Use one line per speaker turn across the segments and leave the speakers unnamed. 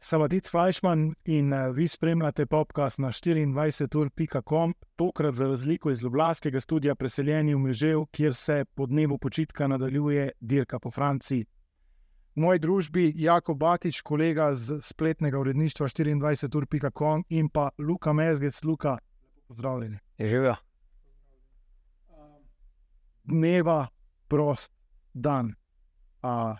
Savadic Fajšman in uh, vi spremljate podcast na 24.com, tokrat za razliko iz Ljubljanskega studia, preseljeni v Mežev, kjer se po dnevu počitka nadaljuje dirka po Franciji. V moji družbi Jako Batič, kolega z spletnega uredništva 24.com in pa Luka Mezgec, Luka, pozdravljeni.
Je živel.
Dneva prost dan. Uh,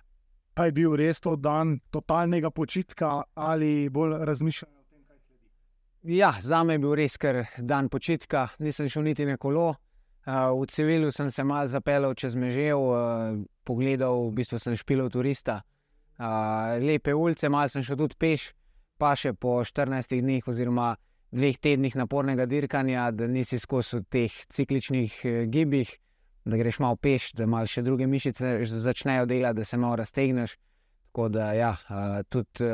pa je bil res to dan totalnega počitka ali bolj razmišljanja o tem, kaj sledi?
Ja, za me je bil res kar dan počitka, nisem šel niti na kolo. Uh, v civilu sem se malo zapeljal čez mežev, uh, pogledal, v bistvu sem špilov turista. Uh, lepe ulice, malo sem šel tudi peš, pa še po 14 dneh oziroma dveh tednih napornega dirkanja, da nisi skozi teh cikličnih uh, gibih da greš malo peš, da malo še druge mišice začnejo delati, da se malo raztegneš. Tako da, ja, tudi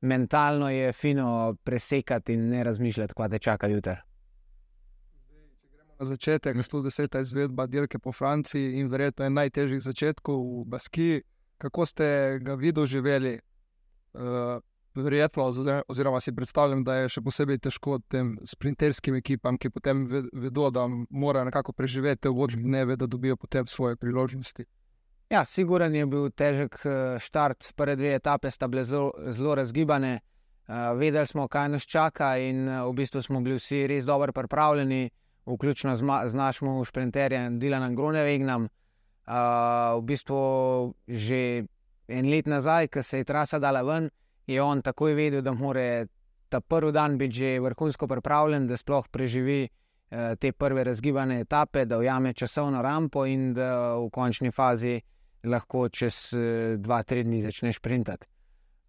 mentalno je fino presekati in ne razmišljati, kaj te čaka jutri.
Na začetek, 110. izvedba dirke po Franciji in verjetno je najtežjih začetkov v Baski. Kako ste ga vi doživeli? Uh, verjetno, oziroma si predstavljam, da je še posebej težko tem sprinterskim ekipam, ki potem vedo, da morajo nekako preživeti v vodnih dnevih, da dobijo potem svoje priložnosti.
Ja, siguren je bil težek štart, eh, prve dve etape sta bile zelo, zelo razgibane. Uh, vedeli smo, kaj nas čaka, in uh, v bistvu smo bili vsi res dobro pripravljeni, vključno z, z našim sprinterjem Dilanom Grunewegnom. Uh, v bistvu že en let nazaj, ko se je trasa dala ven, uh, je on takoj vedel, da mora ta prvi dan biti že vrhunsko pripravljen, da sploh preživi eh, te prve razgibane etape, da ujame časovno rampo in da v končni fazi lahko čez eh, dva, tri dni začne sprintati.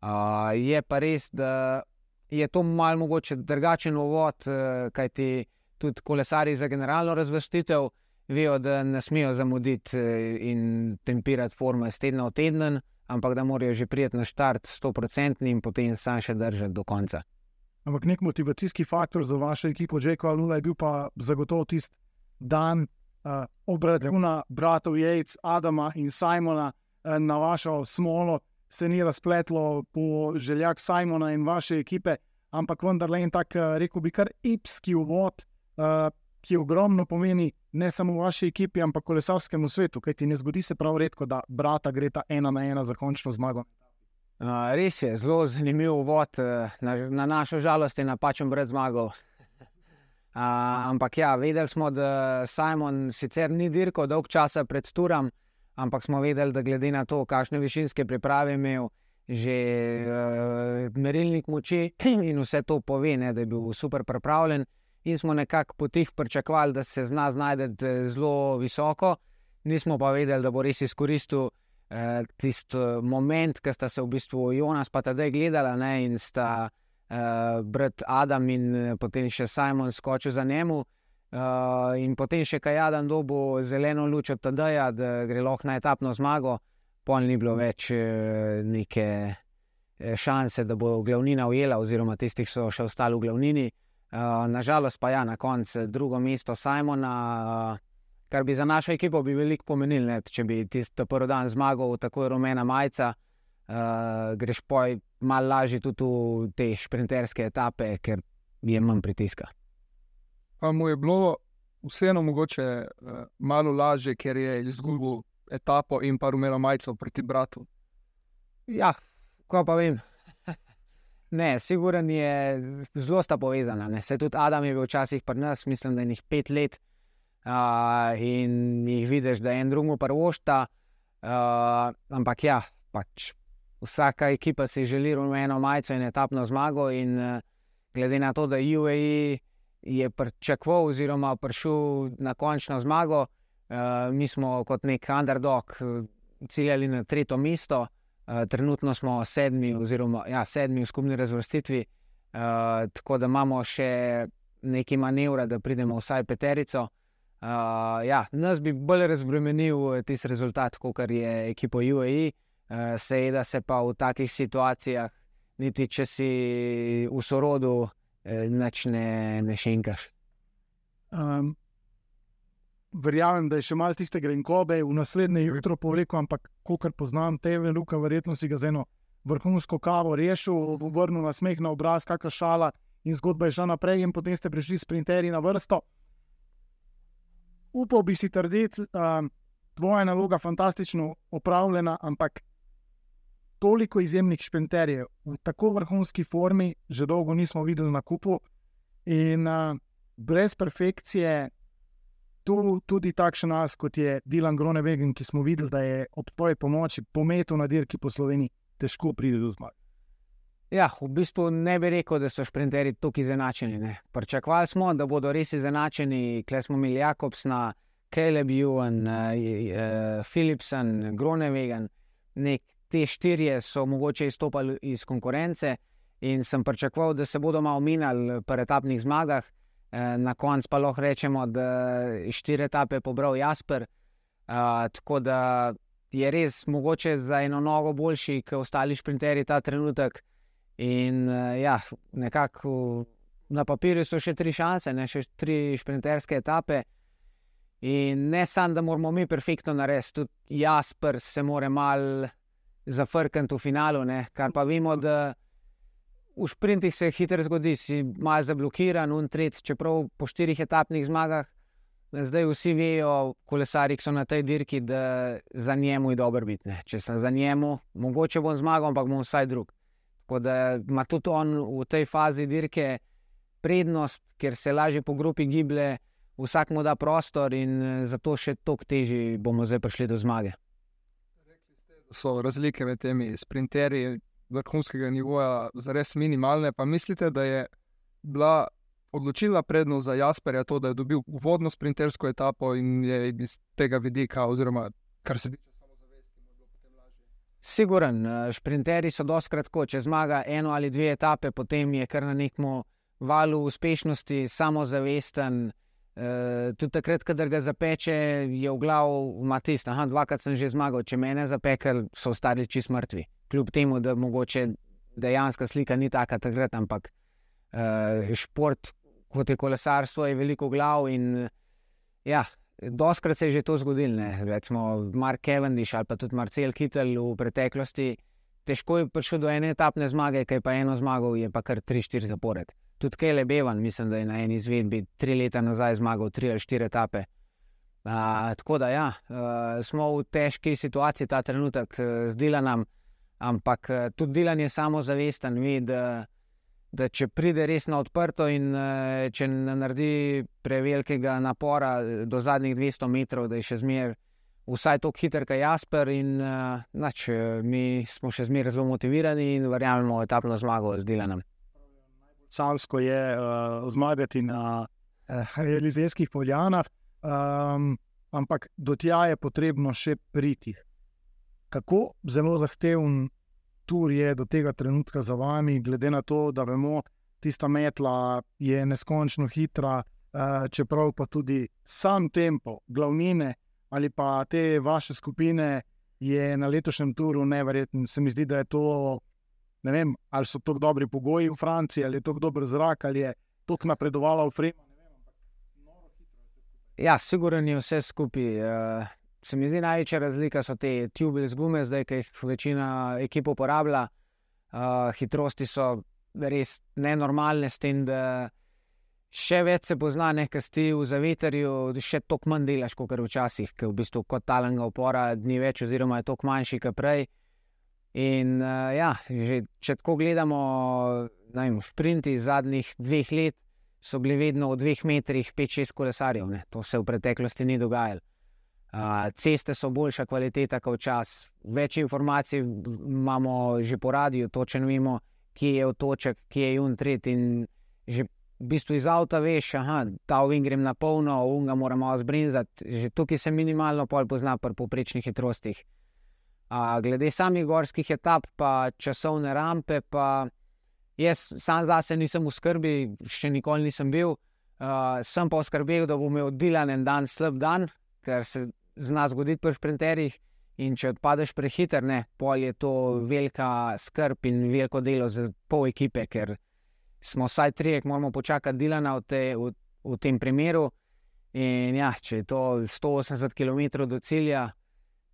Uh, je pa res, da je to malo mogoče drugačen uvod, uh, kajti tudi kolesari za generalno razvrstitev vejo, da ne smejo zamuditi uh, in tempirati forme iz tedna v teden ampak da morajo že prijeti na štart 100% in potem sam še držati do konca.
Ampak nek motivacijski faktor za vašo ekipo, že ko je bil pa zagotovo tisti dan uh, obračuna bratov Jejc, Adama in Simona uh, na vašo smolo, se ni razpletlo po željah Simona in vaše ekipe, ampak vendarle en tak, uh, rekel bi, kar epski uvod. Uh, ki ogromno pomeni ne samo v vaši ekipi, ampak kolesarskemu svetu, kajti ne zgodi se prav redko, da brata gre ta ena na ena za končno zmago.
Uh, res je zelo zanimiv uvod, na, na našo žalost je napačen brez zmago. Uh, ampak ja, vedeli smo, da Simon sicer ni dirkal dolg časa pred Turom, ampak smo vedeli, da glede na to, kakšne višinske priprave je imel, že uh, merilnik moči in vse to pove, ne, da je bil super pripravljen in smo nekako po tih pričakovali, da se zna znajti eh, zelo visoko, nismo pa vedeli, da bo res izkoristil eh, tisti eh, moment, ki sta se v bistvu Jonas pa tedaj gledala ne, in sta eh, brat Adam in eh, potem še Simon skočil za njemu. Uh, in potem še kaj Jadan dobo zeleno luč od tedaj, da gre lahko na etapno zmago, pol ni bilo več uh, neke šanse, da bo glavnina ujela, oziroma tistih, ki so še ostali v glavnini. Uh, Nažalost, pa ja, na koncu drugo mesto Simona, uh, kar bi za našo ekipo bi veliko pomenilo, ne, če bi tisti prvi dan zmagal, tako je rumena majica, uh, greš pa malo lažje tudi v te šprinterske etape, ker je manj pritiska.
Pa mu je bilo vseeno mogoče uh, malo lažje, ker je izgubil etapo in pa rumeno majico proti bratu.
Ja, ko pa vem. Ne, siguren je, zelo sta povezana. Ne. Se tudi Adam je bil včasih pri nas, mislim, da je njih pet let uh, in jih vidiš, da je en drugemu prvošta. Uh, ampak ja, pač vsaka ekipa si želi rumeno majico in etapno zmago. In uh, glede na to, da UAE je pričakoval oziroma prišel na končno zmago, uh, mi smo kot nek underdog ciljali na tretje mesto. Uh, trenutno smo sedmi, oziroma ja, sedmi v skupni razvrstitvi, uh, tako da imamo še nekaj manevra, da pridemo vsaj peterico. Uh, ja, nas bi bolj razbremenil tisti rezultat, kot je ekipo UAE, uh, seveda se pa v takih situacijah, niti če si v sorodu, uh, ne, ne šenkaš.
Um, verjamem, da je še malo tiste grenkobe v naslednje jutro povlekel, ampak kolikor poznam tebe, Luka, verjetno si ga z eno vrhunsko kavo rešil, vrnil na smeh na obraz, kakšna šala in zgodba je šla naprej, in potem ste prišli sprinterji na vrsto. Upal bi si trditi, da je tvoja naloga fantastično opravljena, ampak toliko izjemnih šprinterjev v tako vrhunski formi, že dolgo nismo videli na kupu. In uh, brez perfekcije, tu tudi takšen nas, kot je Dilan Gronevegen, ki smo videli, da je ob tvoji pomoči pometel na dirki po Sloveniji, težko pride do zmage.
Ja, v bistvu ne bi rekel, da so šprinterji tako izenačeni. Pričakovali smo, da bodo res izenačeni, kle smo imeli Jakobsna, Caleb Ewan, uh, uh, Philipsen, Gronevegen. Te štirje so mogoče izstopali iz konkurence in sem pričakoval, da se bodo malo minjali pri etapnih zmagah. Eh, na koncu pa lahko rečemo, da je štiri etape pobral Jasper. Uh, tako da je res mogoče za eno nogo boljši, kot ostali šprinterji ta trenutek. In uh, ja, nekako na papirju so še tri šanse, ne še tri šprinterske etape. In ne samo, da moramo mi perfektno narediti, tudi Jasper se more mal zafrkati v finalu, ne? kar pa vemo, da v sprintih se hitro zgodi, si malo zablokiran, un tret, čeprav po štirih etapnih zmagah. Zdaj vsi vejo, kolesari, ki so na tej dirki, da za njemu je dobro biti. Ne. Če sem za njemu, mogoče bom zmagal, ampak bom vsaj drug. Tako da ima tudi on v tej fazi dirke prednost, ker se lažje po grupi giblje, vsak mu da prostor in zato še toliko težje bomo zdaj prišli do zmage.
So razlike med temi sprinterji, vrhunskega nivoja, zares minimalne. Pa mislite, da je bila odločilna prednost za Jasperja to, da je dobil uvodno sprintersko etapo in je iz tega vidika, oziroma kar se tiče samozavesti, bilo potem lažje?
Siguren, sprinterji so dosti kratko, če zmaga eno ali dve etape, potem je kar na nekem valu uspešnosti, samozavesten. Uh, tudi takrat, ko ga zapeče, je v glavu, ima tisto, da dvakrat sem že zmagal, če me ne zapekel, so ostali čist mrtvi kljub temu, da mogoče dejansko slika ni taka takrat, ampak uh, šport, kot je kolesarstvo, je veliko glav. In, ja, doskrat se je že to zgodilo. Recimo Mark Cavendish ali pa tudi Marcel Kittel v preteklosti. Težko je prišel do ene etapne zmage, kaj pa eno zmagal, je pa kar 3-4 zapored. Tudi Kele Bevan, mislim, da je na eni izvedbi tri leta nazaj zmagal 3 ali 4 etape. Uh, tako da ja, uh, smo v težki situaciji ta trenutek, uh, zdela nam, uh, Ampak eh, tudi delanje samozavesten, ve, da, da če pride res na odprto in eh, če ne naredi prevelikega napora eh, do zadnjih 200 metrov, da je še zmeraj vsaj tako hiter, kot Jasper. In, nač, mi smo še zmeraj zelo motivirani in verjamemo v etapno zmago z Dilanom.
Sansko je uh, zmagati na uh, Elizejskih poljanah, um, ampak do tja je potrebno še priti kako zelo zahteven tur je do tega trenutka za vami, glede na to, da vemo, tista metla je neskončno hitra, uh, čeprav pa tudi sam tempo, glavnine ali pa te vaše skupine je na letošnjem turu nevreten. Se mi zdi, da je to. Ne vem, ali so tako dobri pogoji v Franciji, ali je tako dober zrak, ali je tako napredovala v Fremont.
Ja, sigurno je vse skupaj. Se mi zdi največja razlika so te tubeless gume, zdaj, ki jih večina ekip uporablja. Uh, hitrosti so res nenormalne, s tem, da še več se pozna, nekaj sti v zaveterju, še toliko manj delaš, kot včasih, ki v bistvu kot talanga upora ni več, oziroma je toliko manjši, kot prej. In uh, ja, že, če tako gledamo, vem, šprinti zadnjih dveh let so bili vedno v dveh metrih, pet, šest kolesarjev. Ne? To se v preteklosti ni dogajalo ceste so boljša kvaliteta kot čas, več informacij imamo že po radiju, točno vemo, kje je otoček, kje je untret. In že v bistvu iz avta veš, da ta ovin grem na polno, unga moramo zbrinzati. Že tukaj se minimalno pol pozna pri poprečnih hitrostih. A, glede samih gorskih etap, pa časovne rampe, pa jaz sam zase nisem v skrbi, še nikoli nisem bil. Uh, sem pa skrbel, da bom imel oddelan en dan, slab dan, ker se zna zgoditi pri sprinterjih. In če odpadeš prehiter, ne, pol je to velika skrb in veliko delo za pol ekipe, ker smo vsaj tri, ki moramo počakati Dilana v, te, v, v tem primeru. In ja, če je to 180 km do cilja,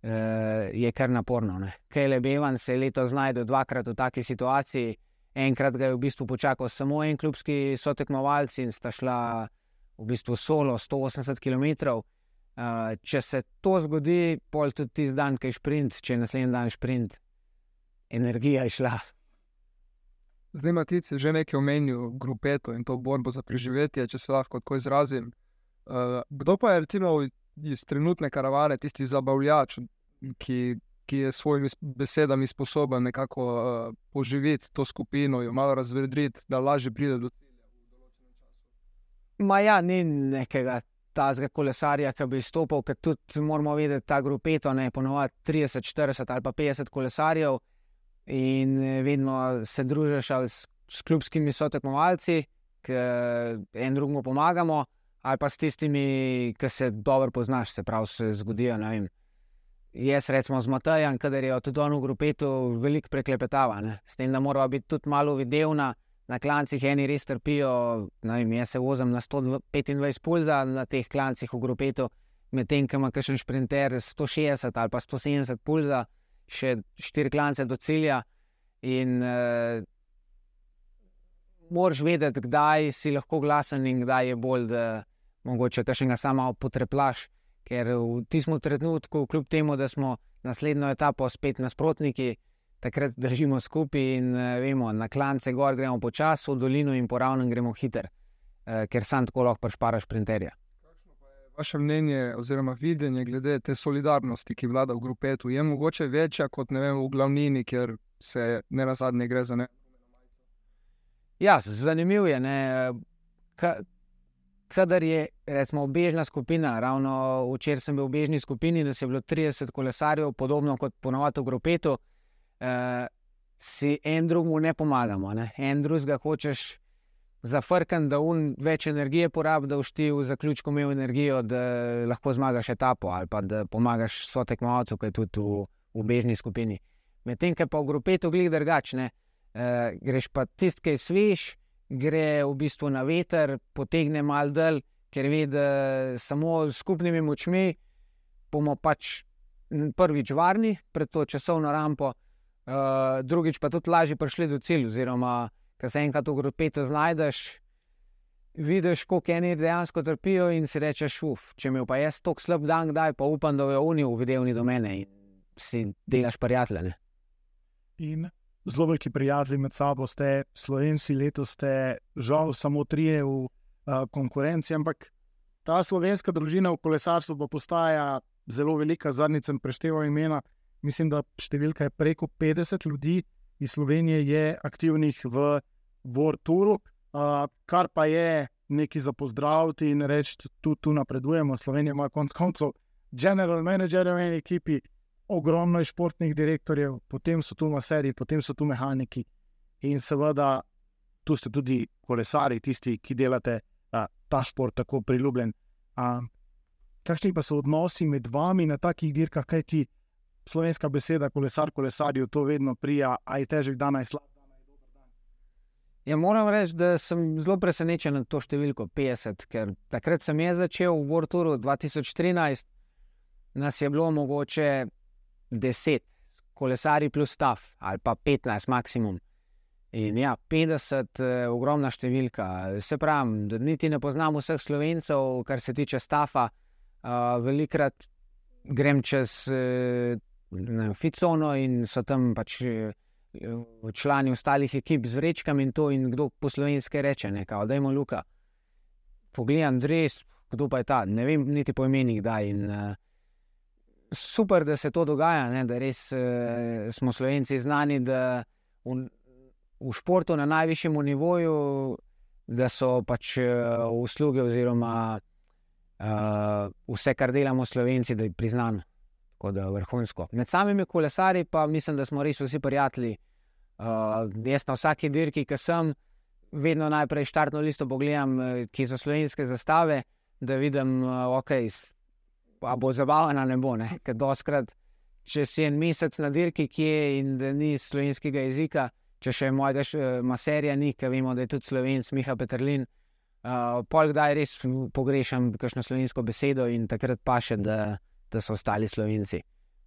eh, je kar naporno. Kele Bevan se je letos znašel dvakrat v taki situaciji. Enkrat ga je v bistvu počakal samo en klubski sotekmovalci in sta šla v bistvu solo 180 km. Uh, če se to zgodi, pol tudi tisti dan, ki je sprint, če je naslednji dan sprint, energija je šla.
Zdaj, Matic je že nekaj omenil, grupeto in to borbo za preživetje, če se lahko tako izrazim. Uh, kdo pa je recimo iz trenutne karavane, tisti zabavljač, ki, ki je s svojimi besedami sposoben nekako uh, poživeti to skupino, jo malo razvedriti, da lažje pride do cilja?
Ma ja, ni nekega tazga kolesarja, ki bi izstopil, ker tudi moramo vedeti, ta grupeto je ponovadi 30, 40 ali pa 50 kolesarjev in eh, vedno se družiš s, s klubskimi sotekmovalci, ki en drugemu pomagamo, ali pa s tistimi, ki se dobro poznaš, se pravi, se zgodijo. Jaz, recimo, z Matajem, kader je tudi on v grupetu, veliko preklepetava, ne? s tem, da moramo biti tudi malo videvna. Na klancih eni res trpijo, vem, jaz se vozim na 125 pulza na teh klancih v grupetu, medtem ko ima kakšen sprinter 160 ali pa 170 pulza še štiri klance do cilja. In uh, moraš vedeti, kdaj si lahko glasen in kdaj je bolj, da mogoče kaj še ga samo potreplaš. Ker v tistem trenutku, kljub temu, da smo naslednjo etapo spet nasprotniki, takrat držimo skupaj in uh, vemo, na klance gor gremo počasi, v dolino in po ravnem gremo hiter, uh, ker sam tako lahko prešparaš printerja
vaše mnenje oziroma videnje glede te solidarnosti, ki vlada v grupetu, je mogoče večja kot vem, v glavnini, ker se ne na zadnje gre za ne.
Ja, zanimivo je. Kadar je recimo obežna skupina, ravno včeraj sem bil v obežni skupini, da se je bilo 30 kolesarjev, podobno kot ponovadi v grupetu, eh, si en drugemu ne pomagamo. Ne? En drugega hočeš zafrkan, da un več energije porabi, da všti v zaključku imel energijo, da lahko zmagaš etapo ali pa da pomagaš so tekmovalcu, ki je tudi v, v bežni skupini. Medtem, ki pa v grupetu glih drugačne, eh, greš pa tisti, ki je svež, gre v bistvu na veter, potegne mal del, ker ve, da samo s skupnimi močmi bomo pač prvič varni pred to časovno rampo, eh, drugič pa tudi lažje prišli do cilja, oziroma ki se enkrat v grupetu znajdeš, vidiš, koliko eni dejansko trpijo in si rečeš, uf, če mi pa jaz tako slab dan, kdaj pa upam, da bojo oni uvideli do mene in si delaš prijatelje.
In zelo veliki prijatelji med sabo ste, slovenci, letos ste, žal, samo trije v uh, konkurenci, ampak ta slovenska družina v kolesarstvu postaja zelo velika, zadnjič sem prešteval imena. Mislim, da številka je preko 50 ljudi iz Slovenije je aktivnih v Vorturu, uh, kar pa je nekaj za pozdraviti in reči, tu, tu napredujemo. Slovenija ima konec koncev general manager v eni ekipi, ogromno je športnih direktorjev, potem so tu maseri, potem so tu mehaniki in seveda tu ste tudi kolesari, tisti, ki delate uh, ta šport tako priljubljen. Uh, kakšni pa so odnosi med vami na takih dirkah, kaj ti? Slovenska beseda, kolesar, kolesarju, to vedno prija, a je težek dan, aj slab.
Ja, moram reči, da sem zelo presenečen na to številko 50, ker takrat sem jaz začel v Vorturu 2013, nas je bilo mogoče 10, kolesari plus stav ali pa 15 maksimum. In ja, 50 je uh, ogromna številka. Se pravi, da niti ne poznam vseh slovencev, kar se tiče stafa. Uh, velikrat grem čez uh, Ficono in so tam pač. Uh, člani ostalih ekip z vrečkami in to, in kdo po slovenski reče, nekaj, da ima Luka. Poglej, res, kdo pa je ta, ne vem, niti po imenih, da je. Uh, super, da se to dogaja, ne, da res uh, smo slovenci znani, da v, v športu na najvišjem nivoju, da so pač uh, usluge oziroma uh, vse, kar delamo slovenci, da je priznano tako da vrhunsko. Med samimi kolesari pa mislim, da smo res vsi prijatelji. Uh, jaz na vsaki dirki, ki sem, vedno najprej štartno listo pogledam, eh, ki so slovenske zastave, da vidim, uh, ok, pa bo zabavno ne bo. Ne? Ker doskrat, če si en mesec na dirki, ki je in da ni slovenskega jezika, če še mojega maserja ni, ker vemo, da je tudi slovenc Miha Petrlin. Uh, pol kdaj res pogrešam kakšno slovensko besedo in takrat pa še, da, da so ostali slovenci.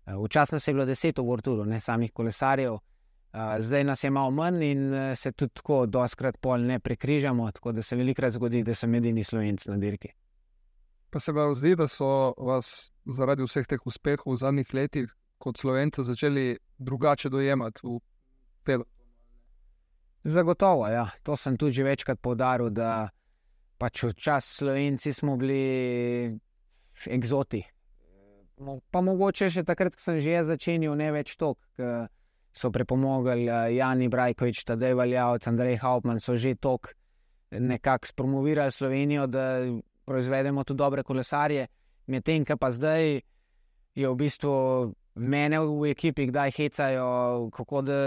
Uh, Včasih nas je bilo deset v Vorturu, ne samih kolesarjev, uh, zdaj nas je malo manj in uh, se tudi tako doskrat pol ne prekrižamo, tako da se velikrat zgodi, da sem edini slovenc na dirki.
Pa se vam zdi, da so vas zaradi vseh teh uspehov v zadnjih letih kot slovenci začeli drugače dojemati v pelotonu?
Zagotovo, ja. to sem tudi že večkrat povdaril, da pač včasih Slovenci smo bili eksoti. Mo- Pa mogoče še takrat, ko sem že jaz začenjal, ne več to, ker so prepomogli eh, Jani Brajkovič, Tadej Valjavc, Andrej Hauptmann, so že tok nekako spromovirali Slovenijo, da proizvedemo tudi dobre kolesarje. Medtem, ko pa zdaj je v bistvu mene v ekipi, kdaj hecajo, kako da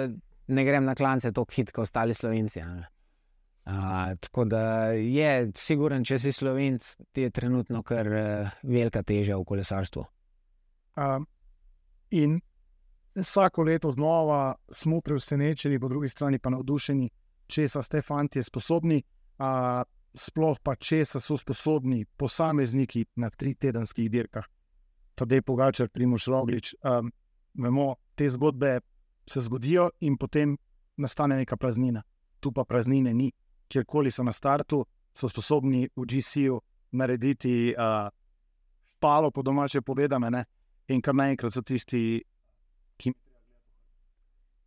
ne grem na klance tako hitro kot ostali Slovenci. a tako da je, siguren, če si slovenc, ti je trenutno kar uh, velika teža v kolesarstvu.
Um, in vsako leto znova smo presenečeni, po drugi strani pa navdušeni, če so te fanti sposobni, uh, sploh pa če so sposobni posamezniki na tri tedenskih dirkah. Tadej Pogačar, Primoš Roglič. Um, vemo, te zgodbe se zgodijo in potem nastane neka praznina. Tu pa praznine ni. Kjerkoli so na startu, so sposobni v GC-ju narediti uh, palo, po domače povedano? In kar naenkrat so tisti, ki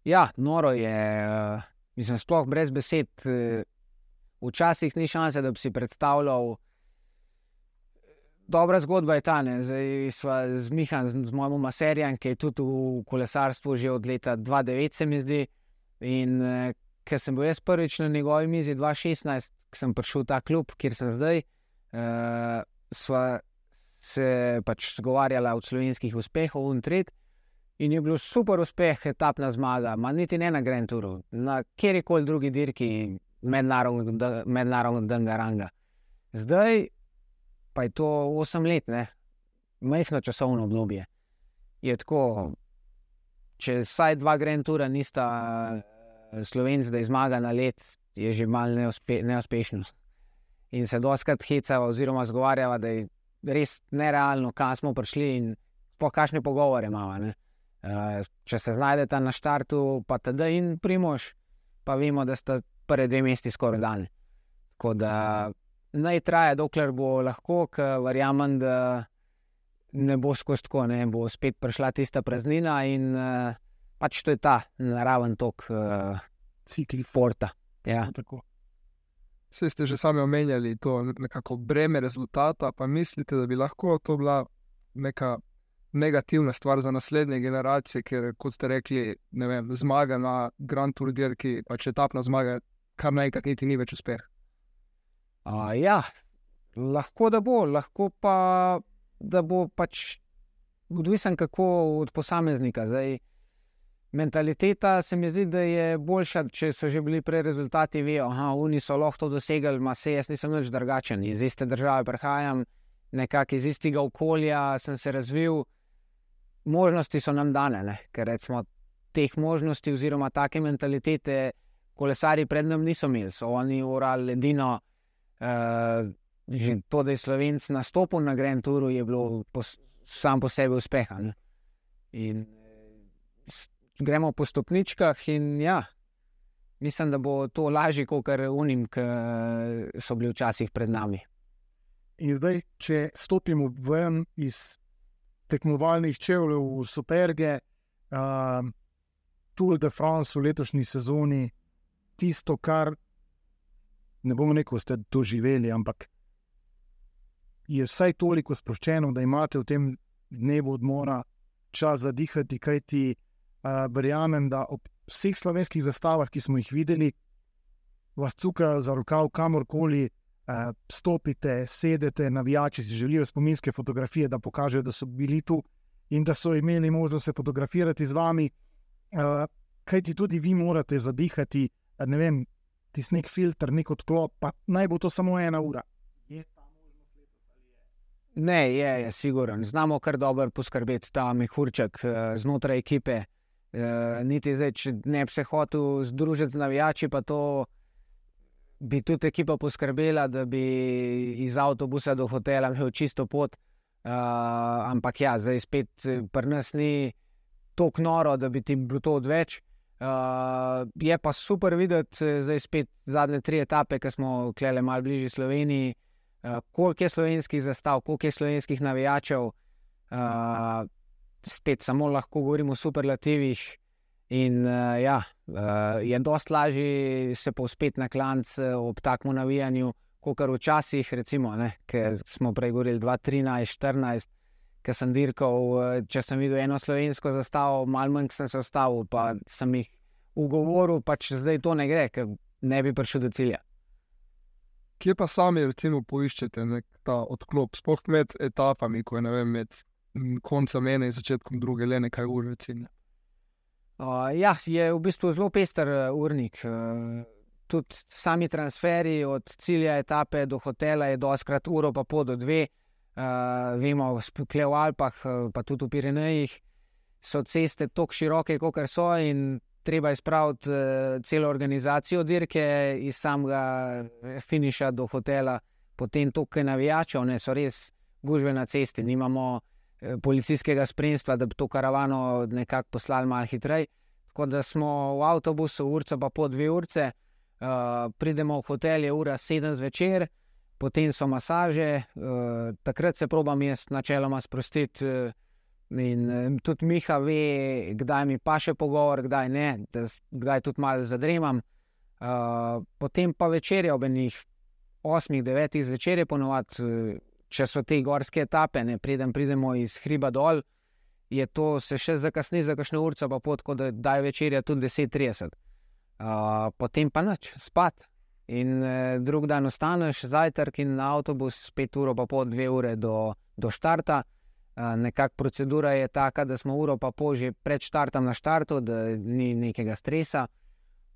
Ja, noro je, uh, mislim, sploh brez besed. Uh, včasih ni šanse, da bi si predstavljal. Dobra zgodba je ta, ne? zdaj smo z Mihajem, z, z mojim maserjem, ki je tudi v kolesarstvu že od leta 2009, se mi zdi. In uh, ker sem bil jaz prvič na njegovi mizi 2016, ko sem prišel v ta klub, kjer sem zdaj, uh, sva se pač pogovarjala o slovenskih uspehih, in tret. In je bil super uspeh, etapna zmaga, ma niti ne na Grand Touru, na kjerkoli drugi dirki mednarodnega Danga Ranga. Zdaj pa je to 8 let, ne? majhno časovno obdobje. Je tako, če vsaj dva Grand Toura nista slovenc, da je zmaga na let, je že malo neuspe, neuspešnost. In se doskrat heca, oziroma zgovarjava, da je res nerealno, kam smo prišli in po kakšne pogovore imamo. Uh, če se znajdete na štartu, pa tudi in primož, pa vemo, da sta prve dve mesti skoraj dan. Tako da naj traja, dokler bo lahko, ker verjamem, da ne bo skozi tako, ne bo spet prišla tista praznina in uh, pač to je ta naraven tok uh,
cikli
forta. Ja.
Tako.
Vse ste že sami omenjali to nekako breme rezultata, pa mislite, da bi lahko to bila neka negativna stvar za naslednje generacije, ker kot ste rekli, vem, zmaga na Grand Tour dirki, pa če etapna zmaga, kar naenkrat niti ni več uspeh.
Uh, ja, lahko da bo, lahko pa da bo pač odvisen kako od posameznika. Zdaj, mentaliteta se mi zdi, da je boljša, če so že bili prej rezultati, vejo, da so lahko to dosegli, ma se jaz nisem nič drugačen. Iz iste države prihajam, nekako iz istega okolja sem se razvil, možnosti so nam dane, ne? ker recimo teh možnosti oziroma take mentalitete kolesari pred nami niso imeli, so oni urali edino. Uh, že to, da je slovenc nastopil na Grand Touru, je bilo pos, sam po sebi uspeh. In eh, s- gremo po stopničkah, in ja, mislim, da bo to lažje, kot kar unim, ki so bili včasih pred nami.
In zdaj, če stopimo ven iz tekmovalnih čevljev v Superge, um, Tour de France v letošnji sezoni, tisto, kar ne bomo rekel, ste doživeli, ampak je vsaj toliko sproščeno, da imate v tem dnevu odmora čas za dihati, kajti uh, verjamem, da ob vseh slovenskih zastavah, ki smo jih videli, vas cukajo za rokav kamorkoli. Uh, stopite, sedete, navijači si želijo spominske fotografije, da pokažejo, da so bili tu in da so imeli možnost se fotografirati z vami. Uh, Kaj ti tudi vi morate zadihati, eh, ne vem, tisti nek filter, nek odklop, pa naj bo to samo ena ura.
Ne, je, je siguren. Znamo kar dobro poskrbeti ta mehurček eh, znotraj ekipe. Eh, Niti zdaj, če ne bi se hotel združiti z navijači, pa to bi tudi ekipa poskrbela, da bi iz avtobusa do hotela imel čisto pot. Uh, ampak ja, zdaj spet pri nas ni tako noro, da bi ti bilo to odveč. Uh, je pa super videti, zdaj spet zadnje tri etape, ki smo klele malo bližje Sloveniji, uh, koliko je slovenskih zastav, koliko je slovenskih navijačev. Uh, spet samo lahko govorimo o superlativih. In uh, ja, uh, je dosti lažje se povzpeti na klanc ob takem navijanju, kot kar včasih, recimo, ne, ker smo prej govorili 2013, 2014, ker sem dirkal, če sem videl eno slovensko zastavo, malo manj sem se ustavil, pa sem jih ugovoril, pa če zdaj to ne gre, ker ne bi prišel do cilja.
Kje pa sami, recimo, poiščete ta odklop, sploh med etapami, ko je vem, med koncem ene in začetkom druge, le nekaj ur, recimo.
Uh, ja, je v bistvu zelo pester uh, urnik. Uh, tudi sami transferi od cilja etape do hotela je doskrat uro, pa pol do dve. Uh, vemo, spokle v Alpah, pa tudi v Pirenejih, so ceste tako široke, kot so, in treba izpraviti uh, celo organizacijo dirke iz samega finiša do hotela, potem tukaj navijačev, ne so res gužve na cesti, nimamo Eh, policijskega spremstva, da bi to karavano nekako poslali malo hitreje. Tako da smo v avtobusu, urca pa po dve urce, uh, pridemo v hotel, je ura sedem zvečer, potem so masaže, uh, takrat se probam jaz načeloma sprostiti. Uh, In um, tudi Miha ve, kdaj mi pa še pogovor, kdaj ne, da, kdaj tudi malo zadremam. Uh, potem pa večer je ob enih 8-9 zvečer, je ponovadi. Uh, če so te gorske etape, ne preden pridemo iz hriba dol, je to se še zakasni za kakšno urco, pa pot, da daj večerja tudi 10:30. Uh, potem pa noč, spat. In eh, drug dan ostaneš, zajtrk in na avtobus, spet uro, pa pol, dve ure do, do štarta. Uh, Nekakšna procedura je taka, da smo uro pa pol že pred štartom na štartu, da ni nekega stresa.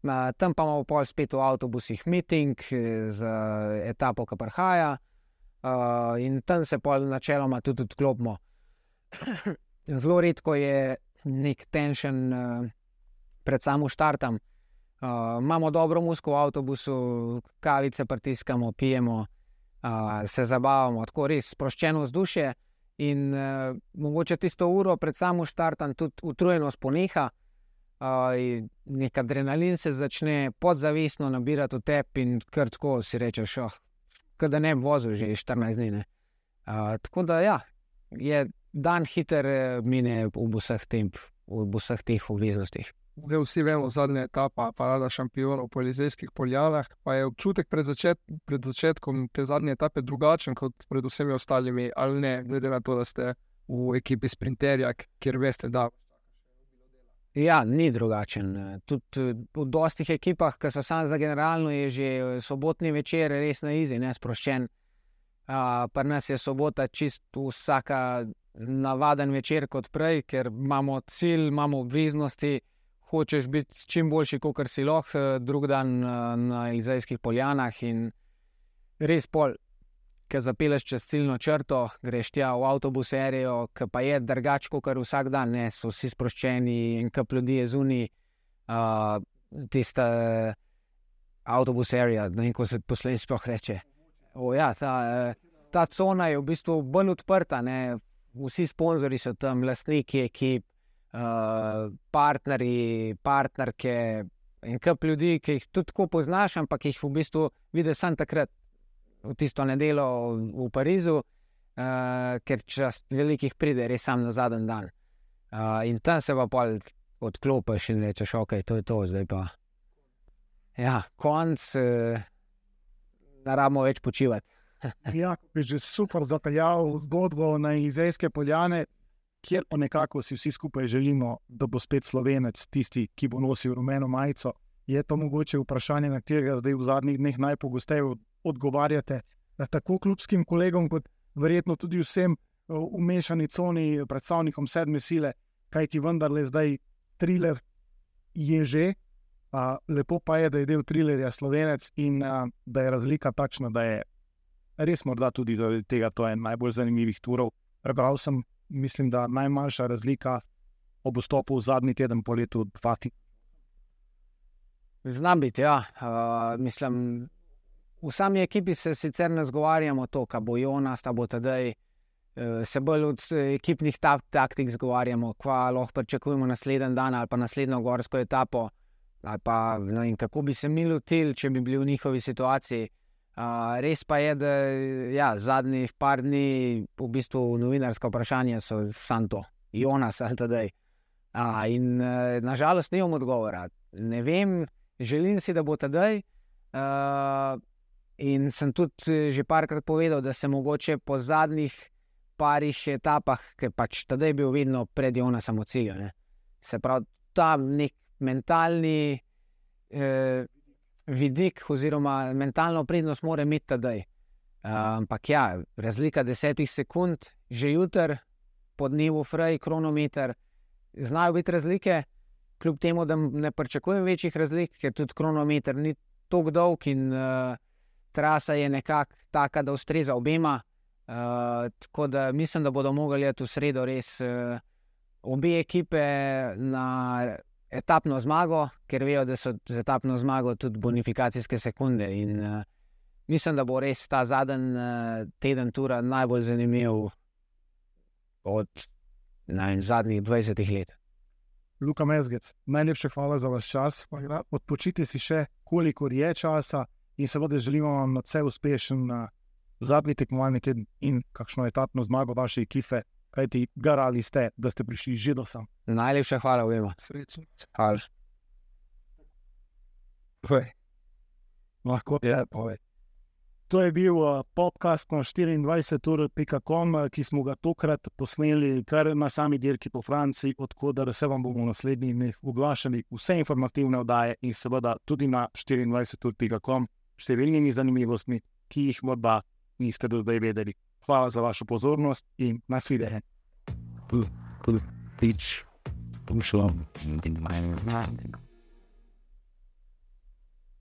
Uh, tam pa imamo pol spet v avtobusih meeting z uh, etapo, ki prihaja uh, in tam se pa načeloma tudi odklopimo. Zelo redko je nek tension uh, pred samim štartom. Uh, imamo dobro musko v avtobusu, kavice pritiskamo, pijemo, uh, se zabavamo, tako res sproščeno vzdušje. In uh, mogoče tisto uro pred samim štartom tudi utrujenost poneha, uh, nek adrenalin se začne podzavestno nabirati v tebi, in kar tako si rečeš, oh, da ne bi vozil že 14 dni. Uh, tako da ja, je dan hiter, eh, mine v vseh, tem, v vseh teh obveznostih.
Zdaj vsi vemo, zadnja etapa, parada šampionov po Elizejskih poljanah, pa je občutek pred, začet, pred začetkom te zadnje etape drugačen kot pred vsemi ostalimi, ali ne, glede na to, da ste v ekipi Sprinterja, kjer veste, da
Ja, ni drugačen. Tudi eh, v dostih ekipah, ki so samo za generalno, je že eh, sobotni večer res na izi, ne sproščen. Uh, Pri nas je sobota čist vsaka navaden večer kot prej, ker imamo cilj, imamo obveznosti, hočeš biti čim boljši, kot si lahko, eh, drug dan na Elizajskih poljanah in res pol ki zapeleš čez ciljno črto, greš tja v avtobus, serijo, ki pa je drugače kot vsak dan, ne, so vsi sproščeni in ki ljudi je zunaj, uh, tiste avtobus, serija, ne vem, kako se poslednji sploh reče. O, ja, ta, ta cona je v bistvu bolj odprta, ne. vsi sponzorji so tam, lastniki ekip, uh, partnerji, partnerke. In kup ljudi, ki jih tudi tako poznaš, ampak jih v bistvu vidiš samo takrat, tisto nedeljo v Parizu, uh, ker čas velikih pride, res sam na zadnji dan. Uh, in tam se pa pol odklopiš in rečeš, ok, to je to, zdaj pa. Ja, konc, uh, ne rabimo več počivati.
ja, bi že super zapeljal zgodbo na izraelske poljane, kjer pa nekako si vsi skupaj želimo, da bo spet slovenec tisti, ki bo nosil rumeno majico. Je to mogoče vprašanje, na katerega zdaj v zadnjih dneh najpogosteje odgovarjate tako klubskim kolegom, kot verjetno tudi vsem v mešani coni, predstavnikom sedme sile, kaj ti vendarle zdaj triler je že. A, lepo pa je, da je del trilerja slovenec in a, da je razlika takšna, da je res morda tudi zaradi tega to en najbolj zanimivih turov. Prebral sem, mislim, da najmanjša razlika ob vstopu v zadnji teden po letu 2000.
Znam biti, ja. Uh, mislim, v sami ekipi se sicer ne zgovarjamo to, kaj bo Jonas, ta bo tedaj. Se bolj od ekipnih taktik zgovarjamo, kva lahko pričakujemo naslednji dan ali pa naslednjo gorsko etapo. Pa, no, kako bi se mi lotili, če bi bili v njihovi situaciji. Uh, res pa je, da ja, zadnjih par dni, v bistvu, novinarska vprašanja so samo to, Jonas ali tedaj. Uh, in uh, nažalost, nimam odgovora. Ne vem, želim si, da bo tedaj. Uh, in sem tudi že parkrat povedal, da se mogoče po zadnjih parih etapah, ki pač tedaj bil vedno pred Jonasom v cilju. Ne? Se pravi, ta nek mentalni. Uh, vidik, oziroma mentalno prednost, mora imeti tedaj. Uh, ampak ja, razlika desetih sekund, že jutr, po dnevu, fraj, kronometer, znajo biti razlike, kljub temu, da ne pričakujem večjih razlik, ker tudi kronometer ni tako dolg in uh, trasa je nekako taka, da ustreza obema. Uh, tako da mislim, da bodo mogli v sredo res uh, obe ekipe na etapno zmago, ker vejo, da so z etapno zmago tudi bonifikacijske sekunde. In, uh, mislim, da bo res ta zadnji uh, teden tura najbolj zanimiv od vem, zadnjih 20 let.
Luka Mezgec, najlepša hvala za vaš čas. Odpočite si še, koliko je časa, in seveda želimo vam vse uspešen na zadnji tekmovalni teden in kakšno etapno zmago vaše ekipe kaj ti garali ste, da ste prišli že do sem.
Najlepša hvala, vemo.
Srečno.
Hvala.
Lahko je, povej. To je bil uh, podcast na 24.com, uh, ki smo ga tokrat posneli kar na sami dirki po Franciji, odkudar se vam bomo v naslednjih dneh oglašali vse informativne oddaje in seveda tudi na 24.com številnimi zanimivostmi, ki jih morda niste do zdaj vedeli. Hvala za vašo pozornost in nasvidenje. Pič, bom šel in majhen.